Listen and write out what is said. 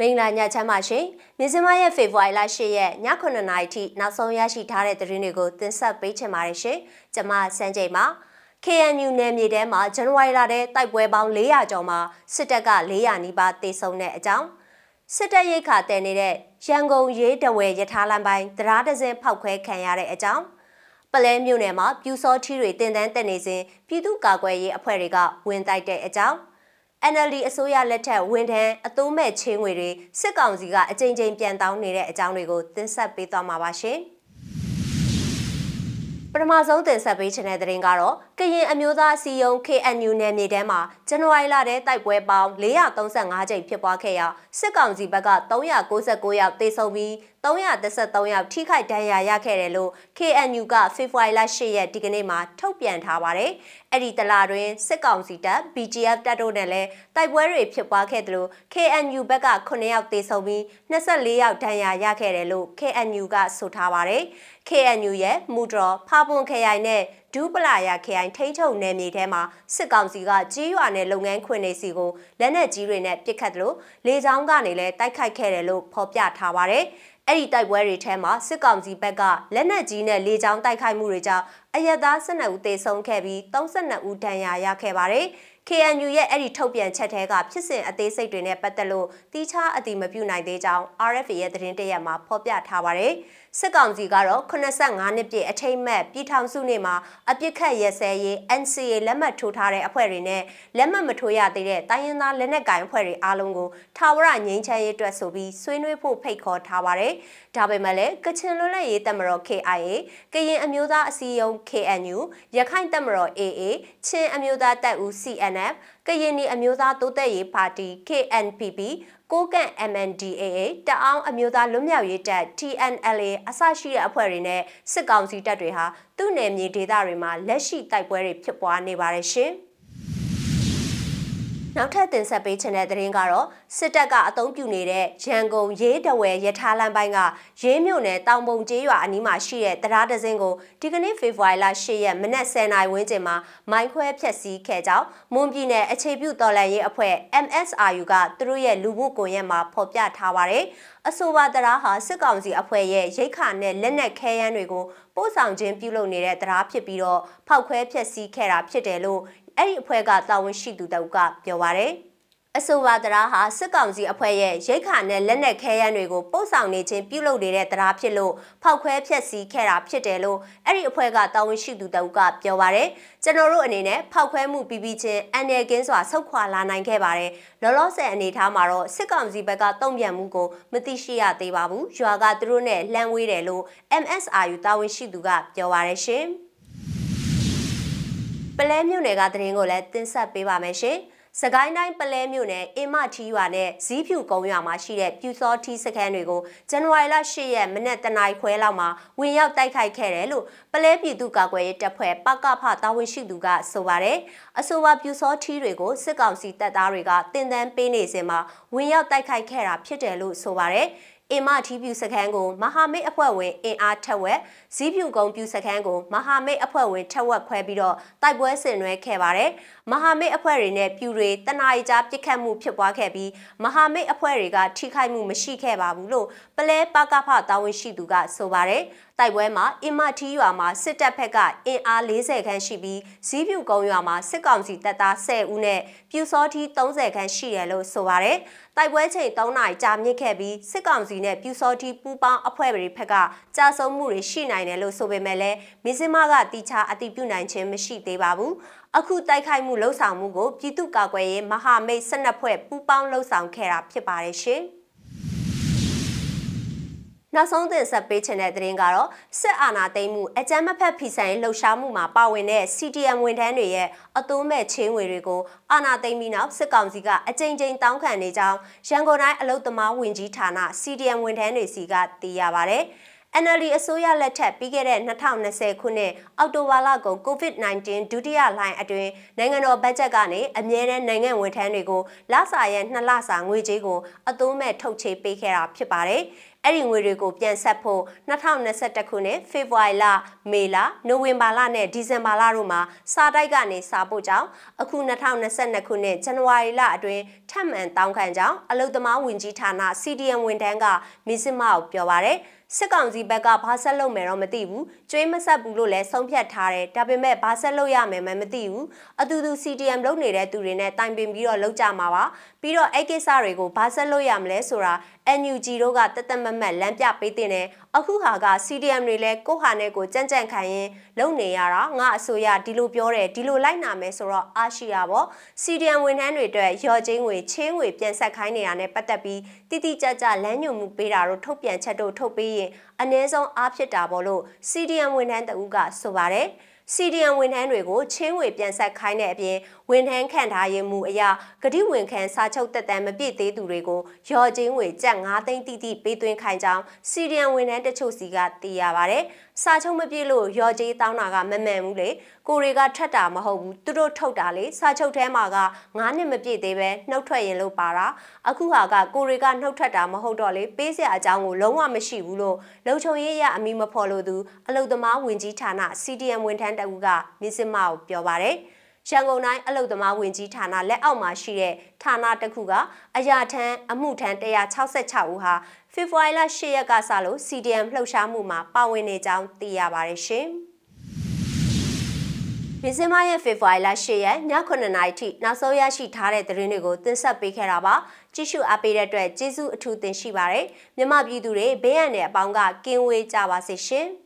မင်္ဂလာညချမ်းပါရှင်မြစမရဲ့ဖေဖော်ဝါရီလ10ရက်ည9:00နာရီထိနောက်ဆုံးရရှိထားတဲ့သတင်းတွေကိုတင်ဆက်ပေးချင်ပါတယ်ရှင်ကျွန်မစန်းချိန်ပါ KNU နယ်မြေထဲမှာဇန်နဝါရီလထဲတိုက်ပွဲပေါင်း400ကျော်မှာစစ်တပ်က400နီးပါးတေဆုံးတဲ့အကြောင်းစစ်တပ်ရိတ်ခါတည်နေတဲ့ရန်ကုန်ရေးတဝဲရထားလမ်းပိုင်းတရားဒဇင်ဖောက်ခွဲခံရတဲ့အကြောင်းပလဲမြို့နယ်မှာပြူစောထီတွေတင်တန်းတက်နေစဉ်ပြည်သူ့ကာကွယ်ရေးအဖွဲ့တွေကဝင်တိုက်တဲ့အကြောင်း NLD အစိုးရလက်ထက်ဝန်ထမ်းအသုံးမဲ့ချင်းငွေတွေစစ်ကောင်စီကအကြိမ်ကြိမ်ပြန်တောင်းနေတဲ့အကြောင်းတွေကိုတင်ဆက်ပေးသွားမှာပါရှင်။ပထမဆုံးတင်ဆက်ပေးချင်တဲ့သတင်းကတော့ကရင်အမျိုးသားအစည်းအရုံး KNU နယ်မြေထဲမှာဇန်နဝါရီလထဲတိုက်ပွဲပေါင်း435ကြိမ်ဖြစ်ပွားခဲ့ရာစစ်ကောင်စီဘက်က396ယောက်သေဆုံးပြီး 333ယောက်ထိခိုက်ဒဏ်ရာရခဲ့တယ်လို့ KNU ကဖေဖော်ဝါရီလ10ရက်ဒီကနေ့မှာထုတ်ပြန်ထားပါတယ်။အဲ့ဒီတလာတွင်စစ်ကောင်စီတပ် BGF တပ်တို့နဲ့လည်းတိုက်ပွဲတွေဖြစ်ပွားခဲ့တယ်လို့ KNU ဘက်က9ယောက်သေဆုံးပြီး24ယောက်ဒဏ်ရာရခဲ့တယ်လို့ KNU ကဆိုထားပါတယ်။ KNU ရဲ့မူတော်ဖာပွန်ခရိုင်နဲ့ဒူးပလာယာခရိုင်ထိန်းချုပ်နယ်မြေထဲမှာစစ်ကောင်စီကကြီးရွာနယ်လုပ်ငန်းခွင်တွေစီကိုလက်နက်ကြီးတွေနဲ့ပစ်ခတ်တယ်လို့လေကြောင်းကနေလည်းတိုက်ခိုက်ခဲ့တယ်လို့ဖော်ပြထားပါတယ်။ အဲ့ဒီတိုက်ပွဲတွေထဲမှာစစ်ကောင်စီဘက်ကလက်နက်ကြီးနဲ့လေကြောင်းတိုက်ခိုက်မှုတွေကြောင့် အရက်သား12ဦးသေဆုံးခဲ့ပြီး32ဦးဒဏ်ရာရခဲ့ပါတယ်။ KNU ရဲ့အဲ့ဒီထုတ်ပြန်ချက်ထဲကဖြစ်စဉ်အသေးစိတ်တွေနဲ့ပတ်သက်လို့တီးခြားအတိမပြုနိုင်သေးကြောင်း RFA ရဲ့သတင်းတရက်မှာဖော်ပြထားပါတယ်။စစ်ကောင်စီကတော့85နှစ်ပြည့်အထိမ်းအမှတ်ပြည်ထောင်စုနေ့မှာအပြစ်ခတ်ရဲစဲရေး NCA လက်မှတ်ထိုးထားတဲ့အဖွဲ့တွေနဲ့လက်မှတ်မထိုးရသေးတဲ့တိုင်းရင်းသားလက်နက်ကိုင်အဖွဲ့တွေအားလုံးကိုထာဝရငြိမ်းချမ်းရေးအတွက်ဆိုပြီးဆွေးနွေးဖို့ဖိတ်ခေါ်ထားပါတယ်။ဒါပေမဲ့လည်းကချင်လွတ်လပ်ရေးတပ်မတော် KIA ကရင်အမျိုးသားအစည်းအရုံး KNU ရခိုင်တပ်မတော် AA ချင်းအမျိုးသားတပ်ဦး CNF ကရင်နီအမျိုးသားတိုးတက်ရေးပါတီ KNPP ကိုကန့် MNDAA တအောင်းအမျိုးသားလွတ်မြောက်ရေးတပ် TNLA အစရှိတဲ့အဖွဲ့တွေနဲ့စစ်ကောင်စီတပ်တွေဟာသူ့နယ်မြေဒေသတွေမှာလက်ရှိတိုက်ပွဲတွေဖြစ်ပွားနေပါတယ်ရှင်။ နောက်ထပ်တင်ဆက်ပေးချင်တဲ့သတင်းကတော့စစ်တပ်ကအုံပြုနေတဲ့ရန်ကုန်ရေးတဝဲရထားလမ်းပိုင်းကရေးမြို့နယ်တောင်ပုံကျေးရွာအနီးမှာရှိတဲ့တရားဒဇင်းကိုဒီကနေ့ဖေဖော်ဝါရီလ10ရက်မနက်10:00နာရီဝန်းကျင်မှာမိုင်းခွဲဖျက်ဆီးခဲ့ကြောင်းမွန်ပြည်နယ်အခြေပြုတော်လှန်ရေးအဖွဲ့ MSRU ကသူတို့ရဲ့လူမှုကွန်ရက်မှာဖော်ပြထားပါတယ်။အဆိုပါတရားဟာစစ်ကောင်စီအဖွဲ့ရဲ့ရိတ်ခါနဲ့လက်နက်ခဲယမ်းတွေကိုပို့ဆောင်ခြင်းပြုလုပ်နေတဲ့တရားဖြစ်ပြီးတော့ဖောက်ခွဲဖျက်ဆီးခဲ့တာဖြစ်တယ်လို့ အဲ့ဒီအဖွဲ့ကတာဝန်ရှိသူတအုပ်ကပြောပါရယ်အဆိုပါတရားဟာစစ်ကောင်စီအဖွဲ့ရဲ့ရိတ်ခါနဲ့လက်နက်ခဲယမ်းတွေကိုပို့ဆောင်နေခြင်းပြုလုပ်နေတဲ့တရားဖြစ်လို့ဖောက်ခွဲဖျက်ဆီးခဲ့တာဖြစ်တယ်လို့အဲ့ဒီအဖွဲ့ကတာဝန်ရှိသူတအုပ်ကပြောပါရယ်ကျွန်တော်တို့အနေနဲ့ဖောက်ခွဲမှုပြီးပြီးချင်းအန်နယ်ကင်းစွာဆုတ်ခွာလာနိုင်ခဲ့ပါတယ်လောလောဆယ်အနေထားမှာတော့စစ်ကောင်စီဘက်ကတုံ့ပြန်မှုကိုမသိရှိရသေးပါဘူးရွာကသူတို့နဲ့လှမ်းဝေးတယ်လို့ MSRU တာဝန်ရှိသူကပြောပါရယ်ရှင် ပလဲမြို့နယ်ကသတင်းကိုလည်းတင်ဆက်ပေးပါမယ်ရှင်။စကိုင်းတိုင်းပလဲမြို့နယ်အင်မထီရွာနဲ့ဇီးဖြူကုန်းရွာမှာရှိတဲ့ပြူစောထီစခန်းတွေကိုဇန်နဝါရီလ10ရက်မနက်တနာရီခွဲလောက်မှာဝင်ရောက်တိုက်ခိုက်ခဲ့တယ်လို့ပလဲပြည်သူ့ကာကွယ်ရေးတပ်ဖွဲ့ပကဖတာဝန်ရှိသူကဆိုပါတယ်။အဆိုပါပြူစောထီတွေကိုစစ်ကောင်စီတပ်သားတွေကတင်တန်းပေးနေစဉ်မှာဝင်ရောက်တိုက်ခိုက်ခဲ့တာဖြစ်တယ်လို့ဆိုပါတယ်။ အင်မထီးပြူစခန်းကိုမဟာမိတ်အဖွဲ့ဝင်အင်အားထက်ဝက်ဇီးပြူကုန်းပြူစခန်းကိုမဟာမိတ်အဖွဲ့ဝင်ထက်ဝက်ခွဲပြီးတော့တိုက်ပွဲဆင်နွှဲခဲ့ပါတယ်။မဟာမိတ်အဖွဲ့တွေနဲ့ပြူတွေတနာရီကြားပစ်ခတ်မှုဖြစ်ပွားခဲ့ပြီးမဟာမိတ်အဖွဲ့တွေကထိခိုက်မှုမရှိခဲ့ပါဘူးလို့ပလဲပကဖတာဝန်ရှိသူကဆိုပါတယ်။တိုက်ပွဲမှာအင်မထီရွာမှာစစ်တပ်ဖက်ကအင်အား40ခန်းရှိပြီးဇီးပြူကုန်းရွာမှာစစ်ကောင်စီတပ်သား10ဦးနဲ့ပြူစောထီ30ခန်းရှိတယ်လို့ဆိုပါတယ်။ တိုက်ပွဲချိန်3နာရီကြာမြင့်ခဲ့ပြီးစစ်ကောင်စီနဲ့ပြူစောထီပူးပေါင်းအဖွဲ့တွေဖက်ကကြာဆုံးမှုတွေရှိနိုင်တယ်လို့ဆိုပေမဲ့လည်းမင်းစမကတီချာအတိပြုနိုင်ခြင်းမရှိသေးပါဘူး။အခုတိုက်ခိုက်မှုလှုံ့ဆော်မှုကိုပြည်သူ့ကာကွယ်ရေးမဟာမိတ်၁၂ဖွဲ့ပူးပေါင်းလှုံ့ဆော်ခဲ့တာဖြစ်ပါတယ်ရှင်။ နောက်ဆုံးတင်ဆက်ပေးချင်တဲ့သတင်းကတော့စစ်အာဏာသိမ်းမှုအကြမ်းမဖက်ဖီဆိုင်လှုပ်ရှားမှုမှာပါဝင်တဲ့ CTM ဝန်ထမ်းတွေရဲ့အသွုံးမဲ့ချင်းငွေတွေကိုအာဏာသိမ်းပြီးနောက်စစ်ကောင်စီကအကြိမ်ကြိမ်တောင်းခံနေကြောင်းရန်ကုန်တိုင်းအလုတ်သမားဝင်ကြီးဌာန CTM ဝန်ထမ်းတွေစီကသိရပါဗျ။ NLD အစိုးရလက်ထက်ပြီးခဲ့တဲ့2020ခုနှစ်အောက်တိုဘာလကုန် COVID-19 ဒုတိယလှိုင်းအတွင်းနိုင်ငံတော်ဘတ်ဂျက်ကနေအမြဲတမ်းနိုင်ငံဝန်ထမ်းတွေကိုလစာရဲ့2လစာငွေကြေးကိုအသုံးမဲ့ထုတ်ချေပေးခဲ့တာဖြစ်ပါတယ်။ အဲ့ဒီငွေတွေကိုပြန်ဆက်ဖို့2021ခုနှစ်ဖေဖော်ဝါရီလမေလနိုဝင်ဘာလနဲ့ဒီဇင်ဘာလတို့မှာစာတိုက်ကနေစာပို့ကြောင်းအခု2022ခုနှစ်ဇန်နဝါရီလအတွင်းထပ်မံတောင်းခံကြောင်းအလုသမားဝင်ကြီးဌာန CDM ဝန်ထမ်းကမစ္စမအောင်ပြောပါရယ်စစ်ကောင်စီဘက်ကဘာဆက်လုပ်မယ်တော့မသိဘူးကျွေးမဆက်ဘူးလို့လည်းဆုံးဖြတ်ထားတယ်ဒါပေမဲ့ဘာဆက်လုပ်ရမယ်မှမသိဘူးအတူတူ CDM လုပ်နေတဲ့သူတွေနဲ့တိုင်ပင်ပြီးတော့လုပ်ကြမှာပါပြီးတော့အဲ့ကိစ္စတွေကိုဘာဆက်လုပ်ရမလဲဆိုတာ NUG တို့ကတသက်မမတ်လမ်းပြပေးတင်တယ်အခုဟာက CDM တွေလည်းကိုဟာနဲ့ကိုကြမ်းကြမ်းခံရင်လုံနေရတာငါအစိုးရဒီလိုပြောတယ်ဒီလိုလိုက်နာမယ်ဆိုတော့အားရှိရပါ CDM ဝန်ထမ်းတွေအတွက်ရော်ချင်းငွေချင်းငွေပြန်ဆက်ခိုင်းနေတာနဲ့ပတ်သက်ပြီးတိတိကျကျလမ်းညွှန်မှုပေးတာတို့ထုတ်ပြန်ချက်တို့ထုတ်ပေးရင်အ ਨੇ ဆုံးအားဖြစ်တာပေါ့လို့ CDM ဝန်ထမ်းတဦးကဆိုပါတယ်။ CDM ဝန်ထမ်းတွေကိုချင်းဝေပြန်ဆက်ခိုင်းတဲ့အပြင်ဝန်ထမ်းခန့်ထားရေးမှုအရာဂတိဝန်ခံစာချုပ်တက်တမ်းမပြည့်သေးသူတွေကိုရော်ချင်းဝေကျပ်9သိန်းတိတိပေးသွင်းခိုင်းကြောင်း CDM ဝန်ထမ်းတချို့စီကသိရပါဗျ။စာချုပ်မပြည့်လို့ရော်ကြီးတောင်းတာကမမှန်ဘူးလေ။ကိုတွေကထက်တာမဟုတ်ဘူးသူတို့ထုတ်တာလေစာချုပ်ထဲမှာက9နှစ်မပြည့်သေးပဲနှုတ်ထွက်ရင်လို့ပါတာ။အခုဟာကကိုတွေကနှုတ်ထွက်တာမဟုတ်တော့လေပေးစရာအကြောင်းကိုလုံးဝမရှိဘူးလို့လုံချုံရေးရအမိမဖော်လို့သူအလုသမားဝင်ကြီးဌာန CDM ဝန်ထမ်းတအူကမစ္စမကိုပြောပါတယ်ရန်ကုန်တိုင်းအလုသမားဝင်ကြီးဌာနလက်အောက်မှာရှိတဲ့ဌာနတစ်ခုကအရာထမ်းအမှုထမ်း166ဦးဟာဖေဖော်ဝါရီလ10ရက်ကစလို့ CDM လှုပ်ရှားမှုမှာပါဝင်နေကြောင်းသိရပါတယ်ရှင်။မင်းစမရဲ့ဖေဖော်ဝါရီလ10ရက်ည9:00နာရီထိနောက်ဆုံးရရှိထားတဲ့သတင်းတွေကိုတင်ဆက်ပေးခဲ့တာပါကြည့်ရှုအားပေးတဲ့အတွက်ကျေးဇူးအထူးတင်ရှိပါတယ်မြမပြည်သူတွေဘေးရန်တဲ့အပေါင်းကကင်းဝေးကြပါစေရှင်။